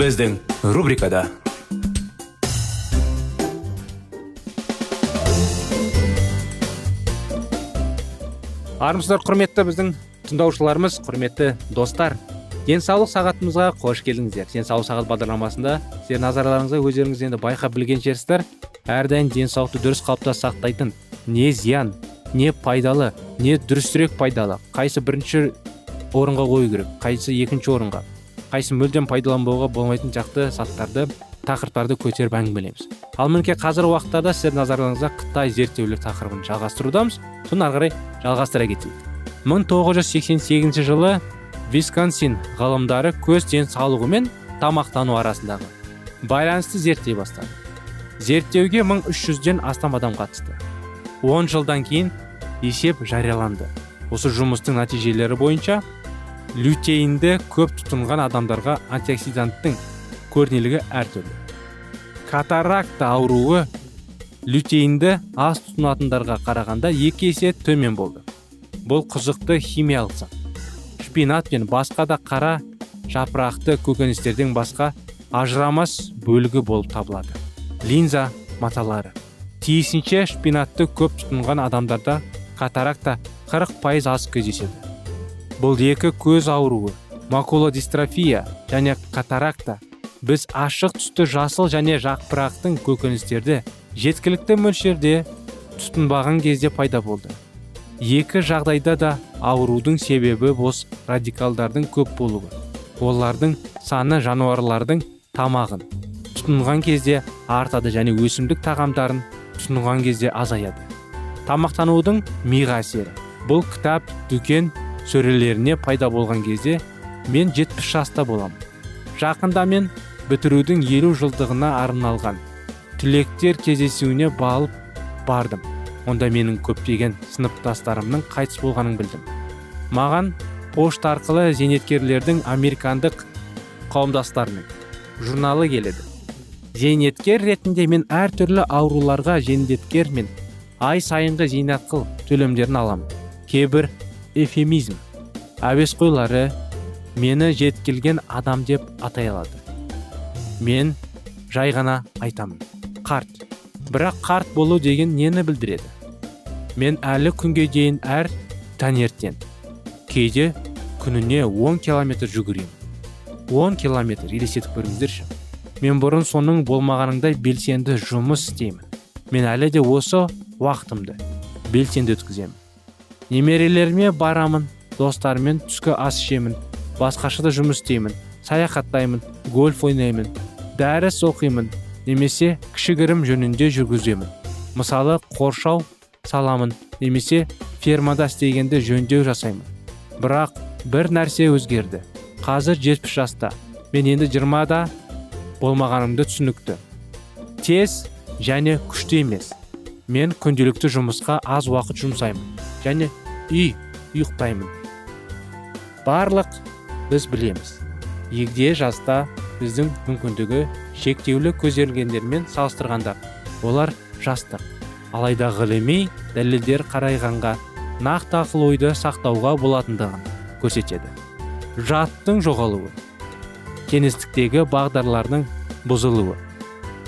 Біздің рубрикада армысыздар құрметті біздің тыңдаушыларымыз құрметті достар. Денсаулық сағатымызға қош келдіңіздер. Денсаулық сағат бағдарламасында сіздердің назарларыңызға өздеріңіз енді байқап білген шығарсыздар әрдайым денсаулықты дұрыс қалыпта сақтайтын не зиян не пайдалы не дұрысірек пайдалы. Қайсы бірінші орынға қою керек қайсы екінші орынға? Қайсы мүлдем пайдаланбауға болмайтын жақты заттарды тақырыптарды көтеріп әңгімелейміз. Ал мінекей қазіргі уақыттарда сіздердің назарларыңызға қытай зерттеулер тақырыбын жалғастырудамыз. Соны ары қарай жалғастыра кетейік. 1988 жылы висконсин ғалымдары көз денсаулығы мен тамақтану арасындағы байланысты зерттей бастады. Зерттеуге 1300-ден астам адам қатысты. 10 жылдан кейін есеп жарияланды. Осы жұмыстың нәтижелері бойынша лютеинді көп тұтынған адамдарға антиоксиданттың көрнелігі әртүрлі катаракта ауруы лютеинді аз тұтынатындарға қарағанда екі есе төмен болды. Бұл қызықты химиялық зат. Шпинат пен басқа да қара жапырақты көкөністерден басқа ажырамас бөлігі болып табылады. Линза маталары. Тиісінше шпинатты көп тұтынған адамдарда катаракта 40 пайыз аз кездеседі. Бұл екі көз ауруы макула дистрофия және катаракта. Біз ашық түсті жасыл және жапырақтың көкөністерді жеткілікті мөлшерде тұтынбаған кезде пайда болды. Екі жағдайда да аурудың себебі бос радикалдардың көп болуы олардың саны жануарлардың тамағын тұтынған кезде артады және өсімдік тағамдарын тұтынған кезде азаяды. Тамақтанудың миға әсері бұл кітап дүкен сөрелеріне пайда болған кезде мен 70 жаста боламын жақында мен бітірудің елу жылдығына арналған түлектер кездесуіне балып бардым. Онда менің көптеген сыныптастарымның қайтыс болғанын білдім. Маған пошта арқылы зейнеткерлердің американдық қауымдастарының журналы келеді. Зейнеткер ретінде мен әртүрлі ауруларға зейнеткер мен ай сайынғы зейнетақы төлемдерін аламын. Кейбір эфемизм. Әуесқойлары мені жеткілген адам деп атай алады. Мен жай ғана айтамын. Қарт. Бірақ қарт болу деген нені білдіреді? Мен әлі күнге дейін әр таңертең кейде күніне 10 километр жүгіремін. 10 километр елестетіп көріңіздерші. Мен бұрын соның болмағаныңдай белсенді жұмыс істеймін. Мен әлі де осы уақытымды белсенді өткіземін. Немерелеріме барамын достарыммен түскі ас ішемін басқаша да жұмыс істеймін саяхаттаймын гольф ойнаймын дәріс оқимын немесе кішігірім жөнінде жүргіземін. Мысалы қоршау саламын немесе фермада істегенде жөндеу жасаймын. Бірақ бір нәрсе өзгерді. Қазір 70 жаста. Мен енді 20-да болмағанымды түсінікті. Тез және күшті емес. Мен күнделікті жұмысқа аз уақыт жұмсаймын және үй ұйықтаймын. Барлық біз білеміз. Егде жаста біздің мүмкіндігі шектеулі көзделгендермен салыстырғанда олар жастық. Алайда ғылыми дәлелдер қарайғанға нақты ақыл ойды сақтауға болатындығын көрсетеді. Жаттың жоғалуы кеңістіктегі бағдарлардың бұзылуы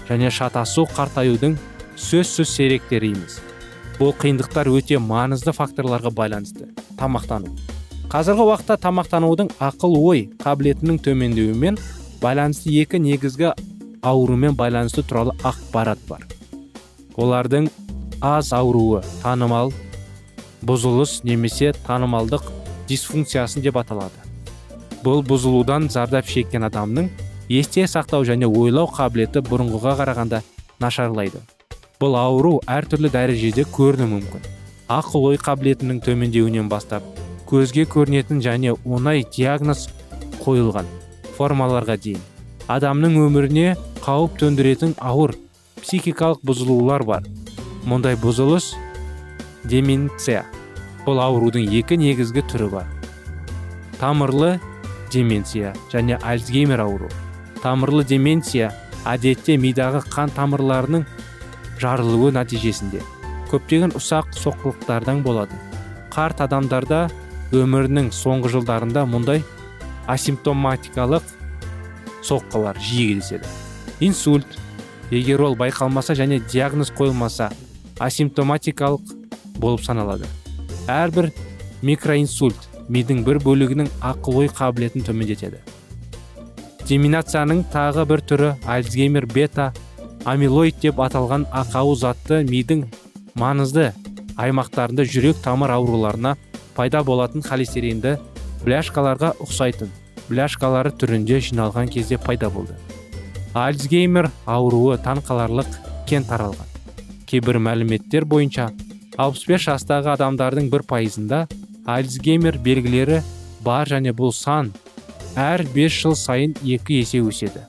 және шатасу қартаюдың сөзсіз серектері емес бұл қиындықтар өте маңызды факторларға байланысты. Тамақтану. Қазіргі уақытта тамақтанудың ақыл ой қабілетінің төмендеуімен байланысты екі негізгі аурумен байланысты туралы ақпарат бар. Олардың аз ауруы танымал бұзылыс немесе танымалдық дисфункциясын деп аталады. Бұл бұзылудан зардап шеккен адамның есте сақтау және ойлау қабілеті бұрынғыға қарағанда нашарлайды. Бұл ауру әртүрлі дәрежеде көрінуі мүмкін. Ақыл ой қабілетінің төмендеуінен бастап көзге көрінетін және оңай диагноз қойылған формаларға дейін. Адамның өміріне қауіп төндіретін ауыр психикалық бұзылулар бар. Мұндай бұзылыс деменция. Бұл аурудың екі негізгі түрі бар. Тамырлы деменция және альцгеймер ауру. Тамырлы деменция әдетте мидағы қан тамырларының жарылуы нәтижесінде. Көптеген ұсақ соққылықтардан болады қарт адамдарда өмірінің соңғы жылдарында мұндай асимптоматикалық соққылар жиі кездеседі инсульт егер ол байқалмаса және диагноз қойылмаса асимптоматикалық болып саналады. Әрбір микроинсульт мидың бір бөлігінің ақыл ой қабілетін төмендетеді. Деминацияның тағы бір түрі альцгеймер бета амилоид деп аталған ақау затты мидың маңызды аймақтарында жүрек тамыр ауруларына пайда болатын холестеринді бляшкаларға ұқсайтын бляшкалары түрінде жиналған кезде пайда болды. Альцгеймер ауруы таң қаларлық кең таралған. Кейбір мәліметтер бойынша 65 жастағы адамдардың бір пайызында альцгеймер белгілері бар және бұл сан әр 5 жыл сайын екі есе өседі.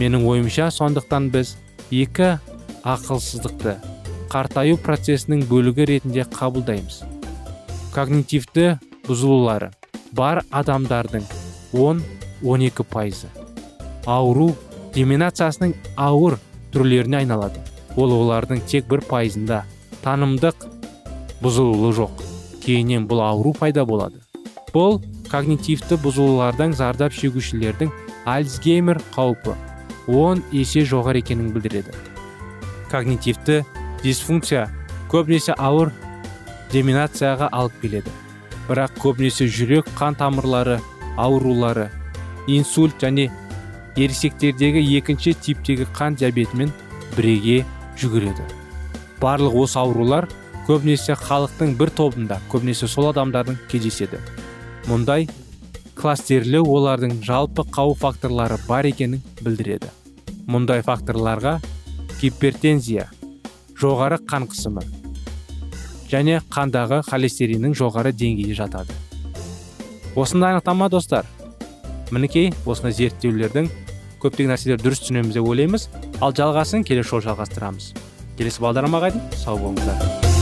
Менің ойымша сондықтан біз екі ақылсыздықты. Қартаю процесінің бөлігі ретінде қабылдаймыз. Когнитивті бұзылулары. Бар адамдардың 10-12 пайызы. Ауру деменациясының ауыр түрлеріне айналады. Ол олардың тек бір пайызында танымдық бұзылуы жоқ. Кейіннен бұл ауру пайда болады. Бұл когнитивті бұзылулардан зардап шегушілердің альцгеймер қаупі. 10 есе жоғары екенін білдіреді. Когнитивті дисфункция көбінесе ауыр деминацияға алып келеді. Бірақ көбінесе жүрек қан тамырлары аурулары инсульт және ересектердегі екінші типтегі қан диабетімен бірге жүгіреді. Барлық осы аурулар көбінесе халықтың бір тобында көбінесе сол адамдардың кездеседі. Мұндай кластерлеу олардың жалпы қауіп факторлары бар екенін білдіреді. Мұндай факторларға гипертензия жоғары қан қысымы және қандағы холестериннің жоғары деңгейі жатады. Осындай анықтама достар. Мінекей осындай зерттеулердің көптеген нәрселерді дұрыс түсінеміз деп ойлаймыз. Ал жалғасын келесі жолы жалғастырамыз. Келесі бағдарламаға дейін сау болыңыздар.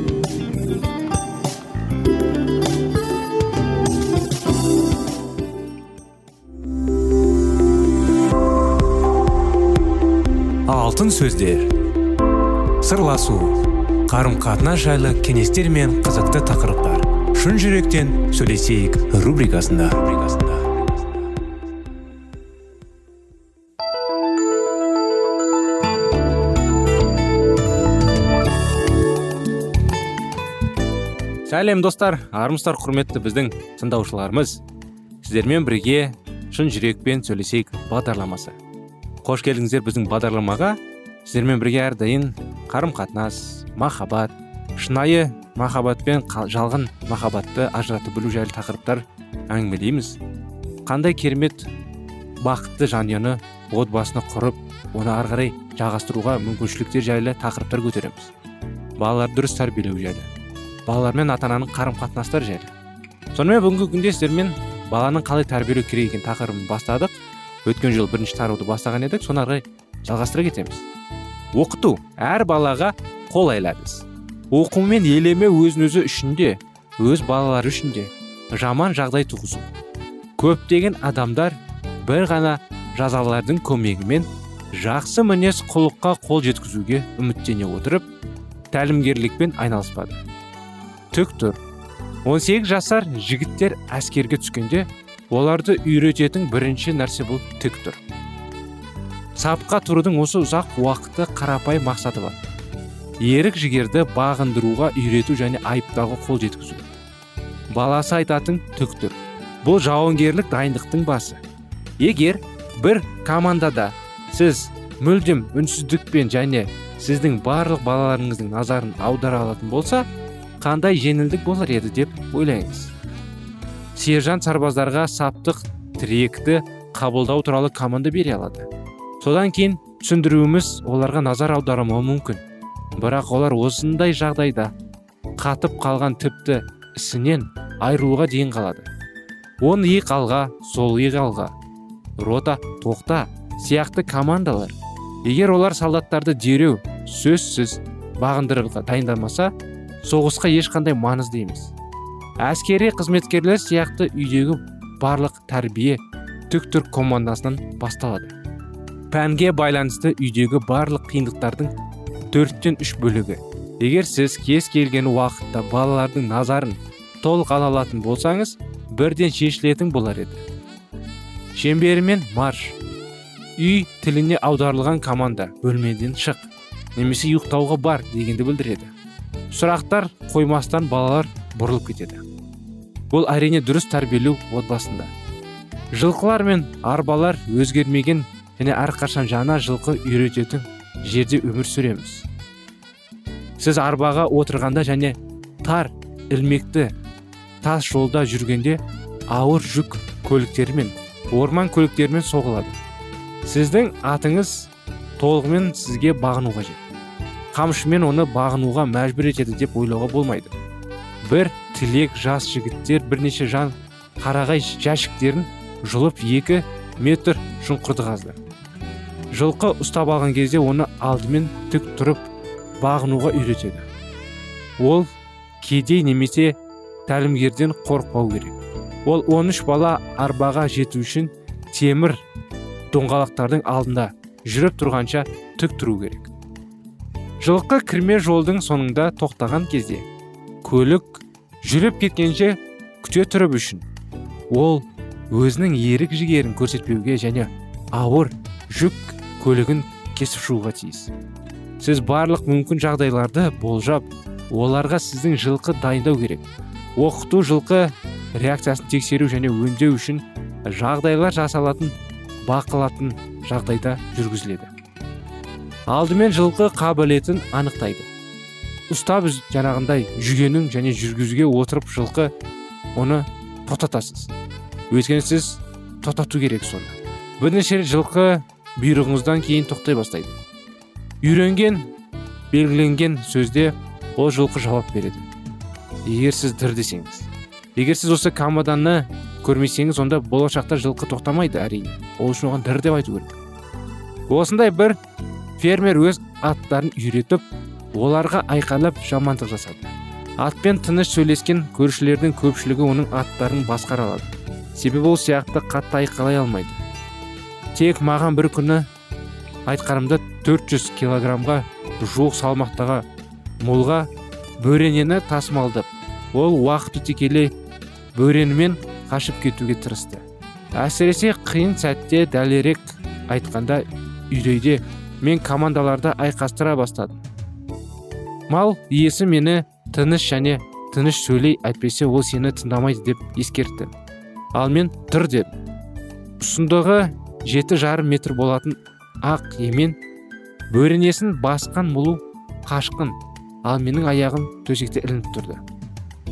Алтын сөздер. Сырласу қарым қатынас жайлы кеңестер мен қызықты тақырыптар. Шын жүректен сөйлесейік рубрикасында. Сәлем достар армысыздар құрметті біздің тыңдаушыларымыз. Сіздермен бірге шын жүрекпен сөйлесейік бағдарламасы. Қош келдіңіздер біздің бағдарламаға. Сіздермен бірге әрдайым қарым қатынас махаббат шынайы махаббат пен жалған махаббатты ажыратып білу жайлы тақырыптар әңгімелейміз. Қандай керемет бақытты жанұяны отбасыны құрып оны ары қарай жалғастыруға мүмкіншіліктер жайлы тақырыптар көтереміз. Балаларды дұрыс тәрбиелеу жайлы балалар мен ата ананың қарым қатынастары жайлы. Сонымен бүгінгі күнде сіздермен баланың қалай тәрбиелеу керек екенін тақырыбын бастадық. Өткен жолы бірінші тарауды бастаған едік соны ары жалғастыра кетеміз. Оқыту әр балаға қолайлы әдіс оқу мен елеме өзін өзі үшін де өз балалары үшін де жаман жағдай туғызу. Көптеген адамдар бір ғана жазалардың көмегімен жақсы мінез құлыққа қол жеткізуге үміттене отырып тәлімгерлікпен айналыспады. Түк тұр. 18 жасар жігіттер әскерге түскенде оларды үйрететін бірінші нәрсе бұл тік тұр. Сапқа тұрудың осы ұзақ уақыты қарапайым мақсаты бар. Ерік жігерді бағындыруға үйрету және айыптауға қол жеткізу. Баласы айтатын түк тұр. Бұл жауынгерлік дайындықтың басы. Егер бір командада сіз мүлдем үнсіздікпен және сіздің барлық балаларыңыздың назарын аудара алатын болса қандай жеңілдік болар еді деп ойлаңыз сержант сарбаздарға саптық тіректі қабылдау туралы команда бере алады. Содан кейін түсіндіруіміз оларға назар аудармауы мүмкін. Бірақ олар осындай жағдайда қатып қалған тіпті ісінен айырылуға дейін қалады. Он иық алға сол иық алға. Рота тоқта сияқты командалар. Егер олар солдаттарды дереу сөзсіз бағындыруға дайындалмаса соғысқа ешқандай маңызды емес. Әскери қызметкерлер сияқты үйдегі барлық тәрбие түк түр командасынан басталады. Пәнге байланысты үйдегі барлық қиындықтардың төрттен үш бөлігі. Егер сіз кез келген уақытта балалардың назарын толық ала алатын болсаңыз бірден шешілетін болар еді. Шеңберімен марш. Үй тіліне аударылған команда бөлмеден шық немесе ұйықтауға бар дегенді білдіреді. Сұрақтар қоймастан балалар бұрылып кетеді. Бұл әрине дұрыс тәрбиелеу отбасында. Жылқылар мен арбалар өзгермеген және әрқашан жаңа жылқы үйрететін жерде өмір сүреміз. Сіз арбаға отырғанда және тар ілмекті тас жолда жүргенде ауыр жүк көліктерімен орман көліктерімен соғылады. Сіздің атыңыз толығымен сізге бағыну қажет. Қамшымен оны бағынуға мәжбүр етеді деп ойлауға болмайды. Бір тілек жас жігіттер бірнеше жан қарағай жәшіктерін жұлып екі метр шұңқырды қазды жылқы ұстап алған кезде оны алдымен тік тұрып бағынуға үйретеді. Ол кедей немесе тәлімгерден қорықпау керек. Ол 13 бала арбаға жету үшін темір доңғалақтардың алдында жүріп тұрғанша тік тұру керек. Жылқы кірме жолдың соңында тоқтаған кезде көлік жүріп кеткенше күте тұрып үшін ол өзінің ерік жігерін көрсетпеуге және ауыр жүк көлігін кесіп шығуға тиіс. Сіз барлық мүмкін жағдайларды болжап оларға сіздің жылқы дайындау керек. Оқыту жылқы реакциясын тексеру және өңдеу үшін жағдайлар жасалатын бақылатын жағдайда жүргізіледі. Алдымен жылқы қабілетін анықтайды. Ұстап жаңағындай жүгенің және жүргізуге отырып жылқы оны тоқтатасыз өйткені сіз тоқтату керек соны бірнеше жылқы бұйрығыңыздан кейін тоқтай бастайды үйренген белгіленген сөзде ол жылқы жауап береді егер сіз дір десеңіз егер сіз осы команданы көрмесеңіз онда болашақта жылқы тоқтамайды әрине ол үшін оған дір деп айту керек осындай бір фермер өз аттарын үйретіп оларға айқайлап жамандық жасады. Атпен тыныш сөйлескен көршілердің көпшілігі оның аттарын басқара алады. Себебі ол сияқты қатты айқайлай алмайды. Тек маған бір күні айтқанымда 400 килограммға жуық салмақтағы молға бөренені тасымалдап ол уақыт өте келе бөренімен қашып кетуге тырысты. Әсіресе қиын сәтте дәлерек айтқанда үйрейде мен командаларда айқастыра бастадым. Мал иесі мені тыныш және тыныш сөйлей әйтпесе ол сені тыңдамайды деп ескертті. Ал мен тұр дедім ұсындығы жеті жарым метр болатын ақ емен бөренесін басқан мұлу қашқын. Ал менің аяғым төсекте ілініп тұрды.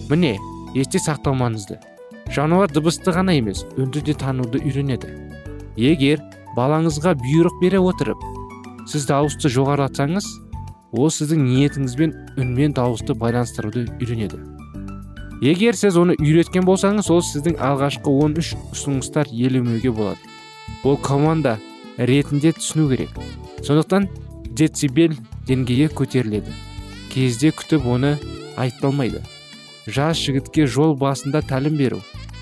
Міне есте сақтау маңызды. Жануар дыбысты ғана емес үнді де тануды үйренеді. Егер балаңызға бұйрық бере отырып сіз дауысты жоғарылатсаңыз ол сіздің ниетіңізбен үнмен дауысты байланыстыруды үйренеді. Егер сіз оны үйреткен болсаңыз ол сіздің алғашқы 13 ұсыныстар елемеуге болады. Ол команда ретінде түсіну керек. Сондықтан децибел деңгейі көтеріледі. Кезде күтіп оны айтпалмайды жас жігітке жол басында тәлім беру.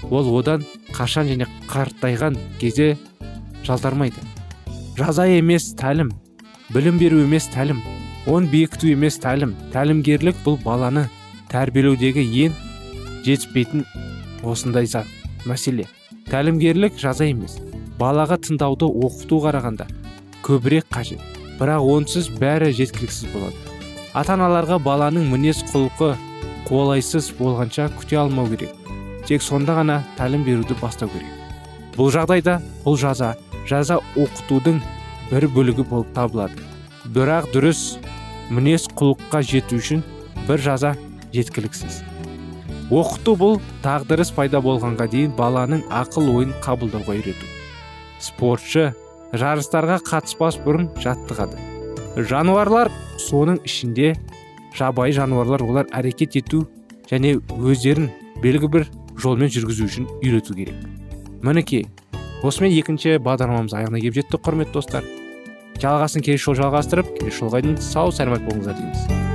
Ол одан қашан және қартайған кезде жалтармайды. Жаза емес тәлім білім беру емес тәлім. Он бекіту емес тәлім. Тәлімгерлік бұл баланы тәрбиелеудегі ең жетіспейтін осындай зат мәселе. Тәлімгерлік жаза емес. Балаға тыңдауды оқыту қарағанда көбірек қажет. Бірақ онсыз бәрі жеткіліксіз болады. Ата аналарға баланың мінез құлқы қолайсыз болғанша күте алмау керек. Тек сонда ғана тәлім беруді бастау керек. Бұл жағдайда бұл жаза жаза оқытудың бір бөлігі болып табылады. Бірақ дұрыс мінез құлыққа жету үшін бір жаза жеткіліксіз. Оқыту бұл тағдырыс пайда болғанға дейін баланың ақыл ойын қабылдауға үйрету. Спортшы жарыстарға қатыспас бұрын жаттығады. Жануарлар соның ішінде жабайы жануарлар олар әрекет ету және өздерін белгі бір жолмен жүргізу үшін үйрету керек. Мінекей осымен екінші бағдарламамыз аяғына келіп жетті құрметті достар. Жалғасын келесі жолы жалғастырып келесі жолға дейін сау сәлемет болыңыздар дейміз.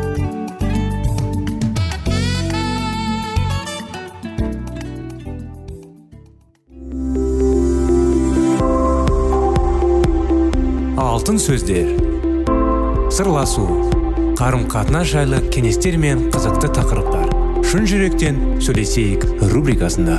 Алтын сөздер. Сырласу. Қарым қатынас жайлы кеңестер мен қызықты тақырыптар. Шын жүректен сөйлесейік рубрикасында.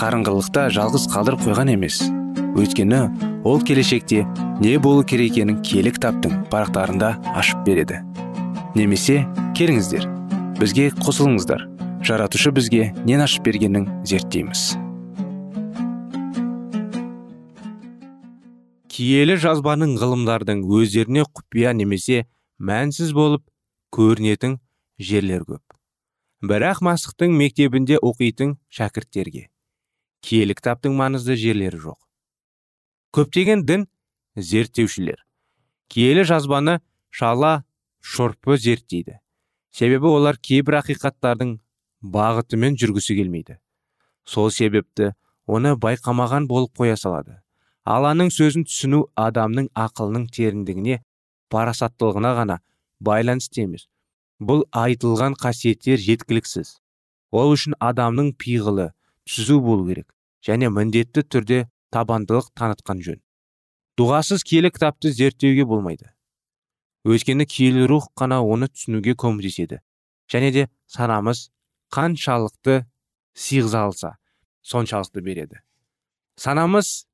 қарыңғылықта жалғыз қалдырып қойған емес. Өйткені ол келешекте не болу керек екенін кітаптың парақтарында ашып береді. Немесе келіңіздер бізге қосылыңыздар. Жаратушы бізге нен ашып бергенін зерттейміз. Киелі жазбаның ғылымдардың өздеріне құпия немесе мәнсіз болып көрінетін жерлер көп. Бірақ масықтың мектебінде оқитын шәкірттерге. Киелі кітаптың маңызды жерлері жоқ. Көптеген дін зерттеушілер. Киелі жазбаны шала шорпы зерттейді. Себебі олар кейбір ақиқаттардың бағытымен жүргісі келмейді. Сол себепті оны байқамаған болып қоя салады. Алланың сөзін түсіну адамның ақылының тереңдігіне парасаттылығына ғана байланысты емес. Бұл айтылған қасиеттер жеткіліксіз. Ол үшін адамның пиғылы түзу болу керек және міндетті түрде табандылық танытқан жөн. Дұғасыз киелі кітапты зерттеуге болмайды. Өйткені киелі рух қана оны түсінуге көмектеседі. Және де санамыз қаншалықты сиғзалса соншалықты береді. Санамыз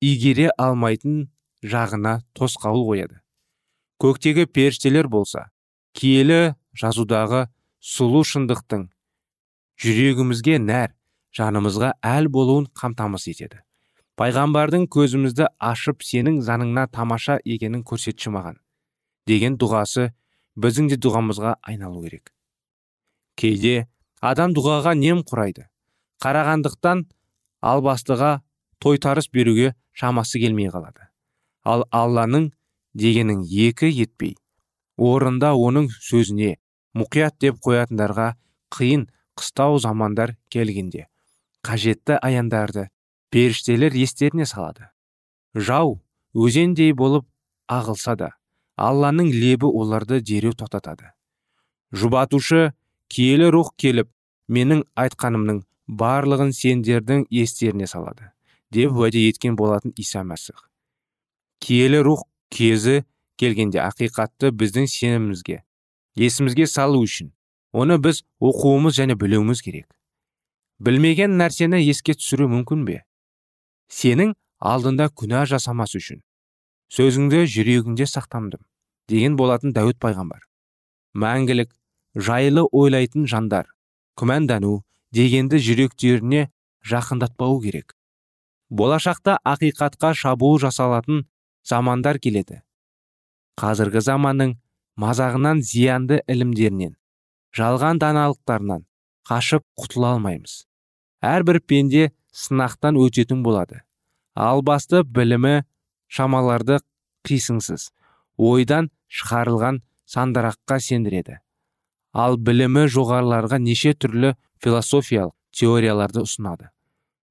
игере алмайтын жағына тосқауыл қояды. Көктегі періштелер болса киелі жазудағы сұлу шындықтың жүрегімізге нәр жанымызға әл болуын қамтамасыз етеді. Пайғамбардың көзімізді ашып сенің заныңна тамаша екенін көрсетші маған деген дұғасы біздің де дұғамызға айналу керек. Кейде адам дұғаға нем құрайды қарағандықтан албастыға тойтарыс беруге шамасы келмей қалады. Ал алланың дегенің екі етпей орында оның сөзіне мұқият деп қоятындарға қиын қыстау замандар келгенде қажетті аяндарды періштелер естеріне салады. Жау өзендей болып ағылса да алланың лебі оларды дереу тоқтатады. Жұбатушы киелі рух келіп менің айтқанымның барлығын сендердің естеріне салады деп уәде еткен болатын иса мәсіх. Киелі рух кезі келгенде ақиқатты біздің сенімімізге есімізге салу үшін оны біз оқуымыз және білуіміз керек білмеген нәрсені еске түсіру мүмкін бе? Сенің алдында күнә жасамас үшін. Сөзіңді жүрегіңде сақтамдым деген болатын дәуіт пайғамбар. Мәңгілік жайлы ойлайтын жандар күмәндану дегенді жүректеріне жақындатпау керек. Болашақта ақиқатқа шабуыл жасалатын замандар келеді. Қазіргі заманның мазағынан зиянды ілімдерінен жалған даналықтарынан қашып құтыла алмаймыз. Әрбір пенде сынақтан өтетін болады. Ал басты білімі шамаларды қисыңсыз ойдан шығарылған сандараққа сендіреді. Ал білімі жоғарыларға неше түрлі философиялық теорияларды ұсынады.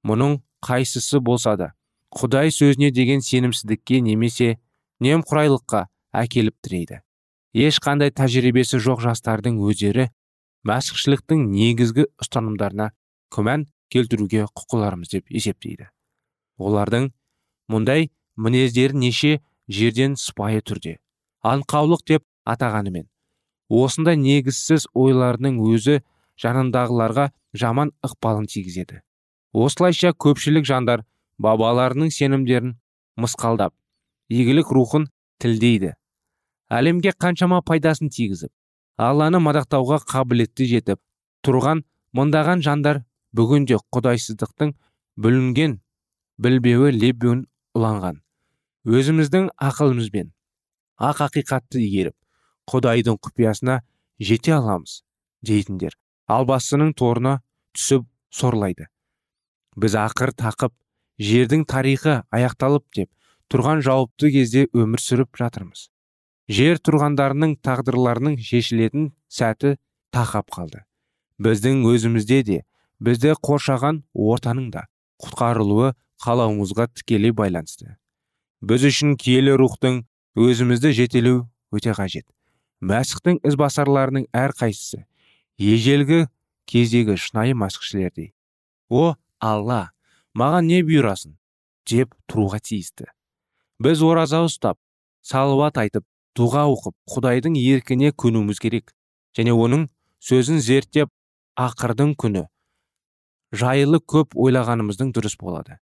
Мұның қайсысы болса да құдай сөзіне деген сенімсіздікке немесе немқұрайлыққа әкеліп тірейді. Ешқандай тәжірибесі жоқ жастардың өздері мәсіхшіліктің негізгі ұстанымдарына күмән келтіруге құқыларымыз деп есептейді. Олардың мұндай мінездерін неше жерден сыпайы түрде аңқаулық деп атағанымен осындай негізсіз ойларының өзі жанындағыларға жаман ықпалын тигізеді. Осылайша көпшілік жандар бабаларының сенімдерін мысқалдап игілік рухын тілдейді. Әлемге қаншама пайдасын тигізіп алланы мадақтауға қабілетті жетіп тұрған мыңдаған жандар бүгінде құдайсыздықтың бүлінген білбеуі лебеуін ұланған. Өзіміздің ақылымызбен ақ ақиқатты игеріп құдайдың құпиясына жете аламыз дейтіндер. Албастының торына түсіп сорлайды. Біз ақыр тақып жердің тарихы аяқталып деп тұрған жауапты кезде өмір сүріп жатырмыз. Жер тұрғандарының тағдырларының шешілетін сәті тақап қалды. Біздің өзімізде де бізді қоршаған ортаның да құтқарылуы қалауымызға тікелей байланысты. Біз үшін киелі рухтың өзімізді жетелеу өте қажет. Мәсіхтің ізбасарларының әрқайсысы ежелгі кездегі шынайы мәсіхшілердей о алла маған не бұйырасың? деп тұруға тиісті. Біз ораза ұстап салауат айтып дұға оқып құдайдың еркіне көнуіміз керек. Және оның сөзін зерттеп ақырдың күні жайлы көп ойлағанымыздың дұрыс болады.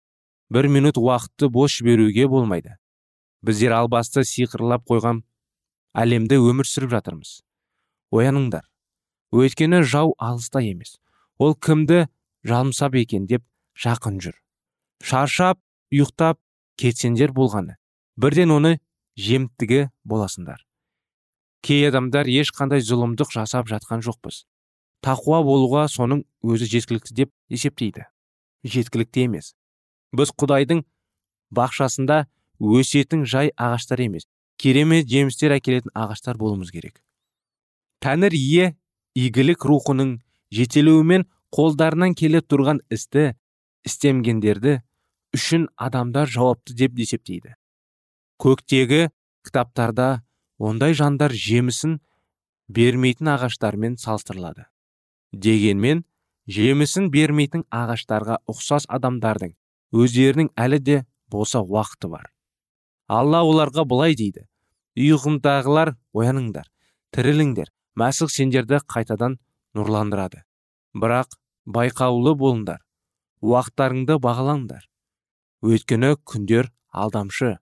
Бір минут уақытты бос жіберуге болмайды. Біздер албасты сиқырлап қойған әлемде өмір сүріп жатырмыз. Ояныңдар. Өйткені жау алыста емес. Ол кімді жалмсап екен деп жақын жүр. Шаршап ұйықтап кетсендер болғаны. Бірден оны жемтігі боласыңдар кей адамдар ешқандай зұлымдық жасап жатқан жоқпыз. Тақуа болуға соның өзі жеткілікті деп есептейді. Жеткілікті емес. Біз құдайдың бақшасында өсетін жай ағаштар емес керемет жемістер әкелетін ағаштар болуымыз керек. Тәңір ие игілік рухының жетелеуімен қолдарынан келе тұрған істі істемгендерді үшін адамдар жауапты деп есептейді. Көктегі кітаптарда ондай жандар жемісін бермейтін ағаштармен салыстырылады. Дегенмен жемісін бермейтін ағаштарға ұқсас адамдардың өздерінің әлі де болса уақыты бар. Алла оларға былай дейді ұйқымдағылар ояныңдар тіріліңдер мәсіх сендерді қайтадан нұрландырады. Бірақ байқаулы болыңдар уақыттарыңды бағалаңдар. Өйткені күндер алдамшы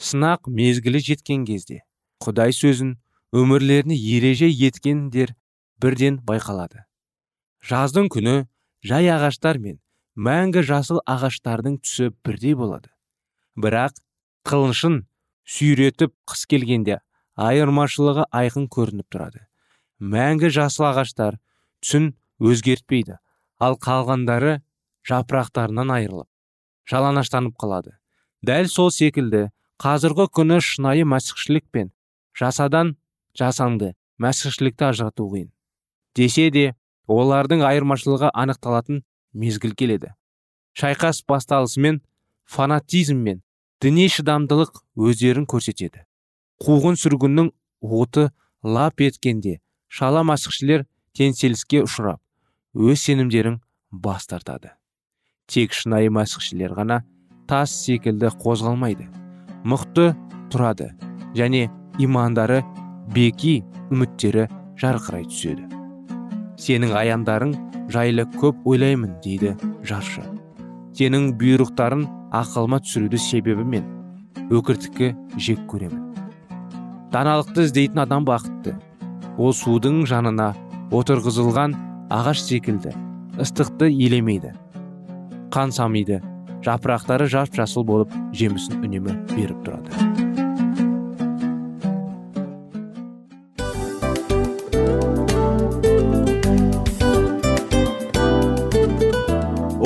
сынақ мезгілі жеткен кезде құдай сөзін өмірлеріне ереже еткендер бірден байқалады. Жаздың күні жай ағаштар мен мәңгі жасыл ағаштардың түсі бірдей болады. Бірақ қылышын сүйретіп қыс келгенде айырмашылығы айқын көрініп тұрады. Мәңгі жасыл ағаштар түсін өзгертпейді ал қалғандары жапырақтарынан айырылып жалаңаштанып қалады. Дәл сол секілді қазіргі күні шынайы мәсіхшілік пен жасадан жасанды мәсіхшілікті ажырату қиын. Десе де олардың айырмашылығы анықталатын мезгіл келеді. Шайқас басталысымен фанатизм мен діни шыдамдылық өздерін көрсетеді. Қуғын сүргіннің оты лап еткенде шала мәсіхшілер теңселіске ұшырап өз сенімдерін бас тартады. Тек шынайы мәсіхшілер ғана тас секілді қозғалмайды. Мықты тұрады. Және имандары беки үміттері жарқырай түседі. Сенің аяндарың жайлы көп ойлаймын дейді жаршы. Сенің бұйрықтарын ақылыма түсіруді себебі мен. Өкіртікке жек көремін. Даналықты іздейтін адам бақытты. Ол судың жанына отырғызылған ағаш секілді ыстықты елемейді. Қан самиды жапырақтары жап жасыл болып жемісін үнемі беріп тұрады.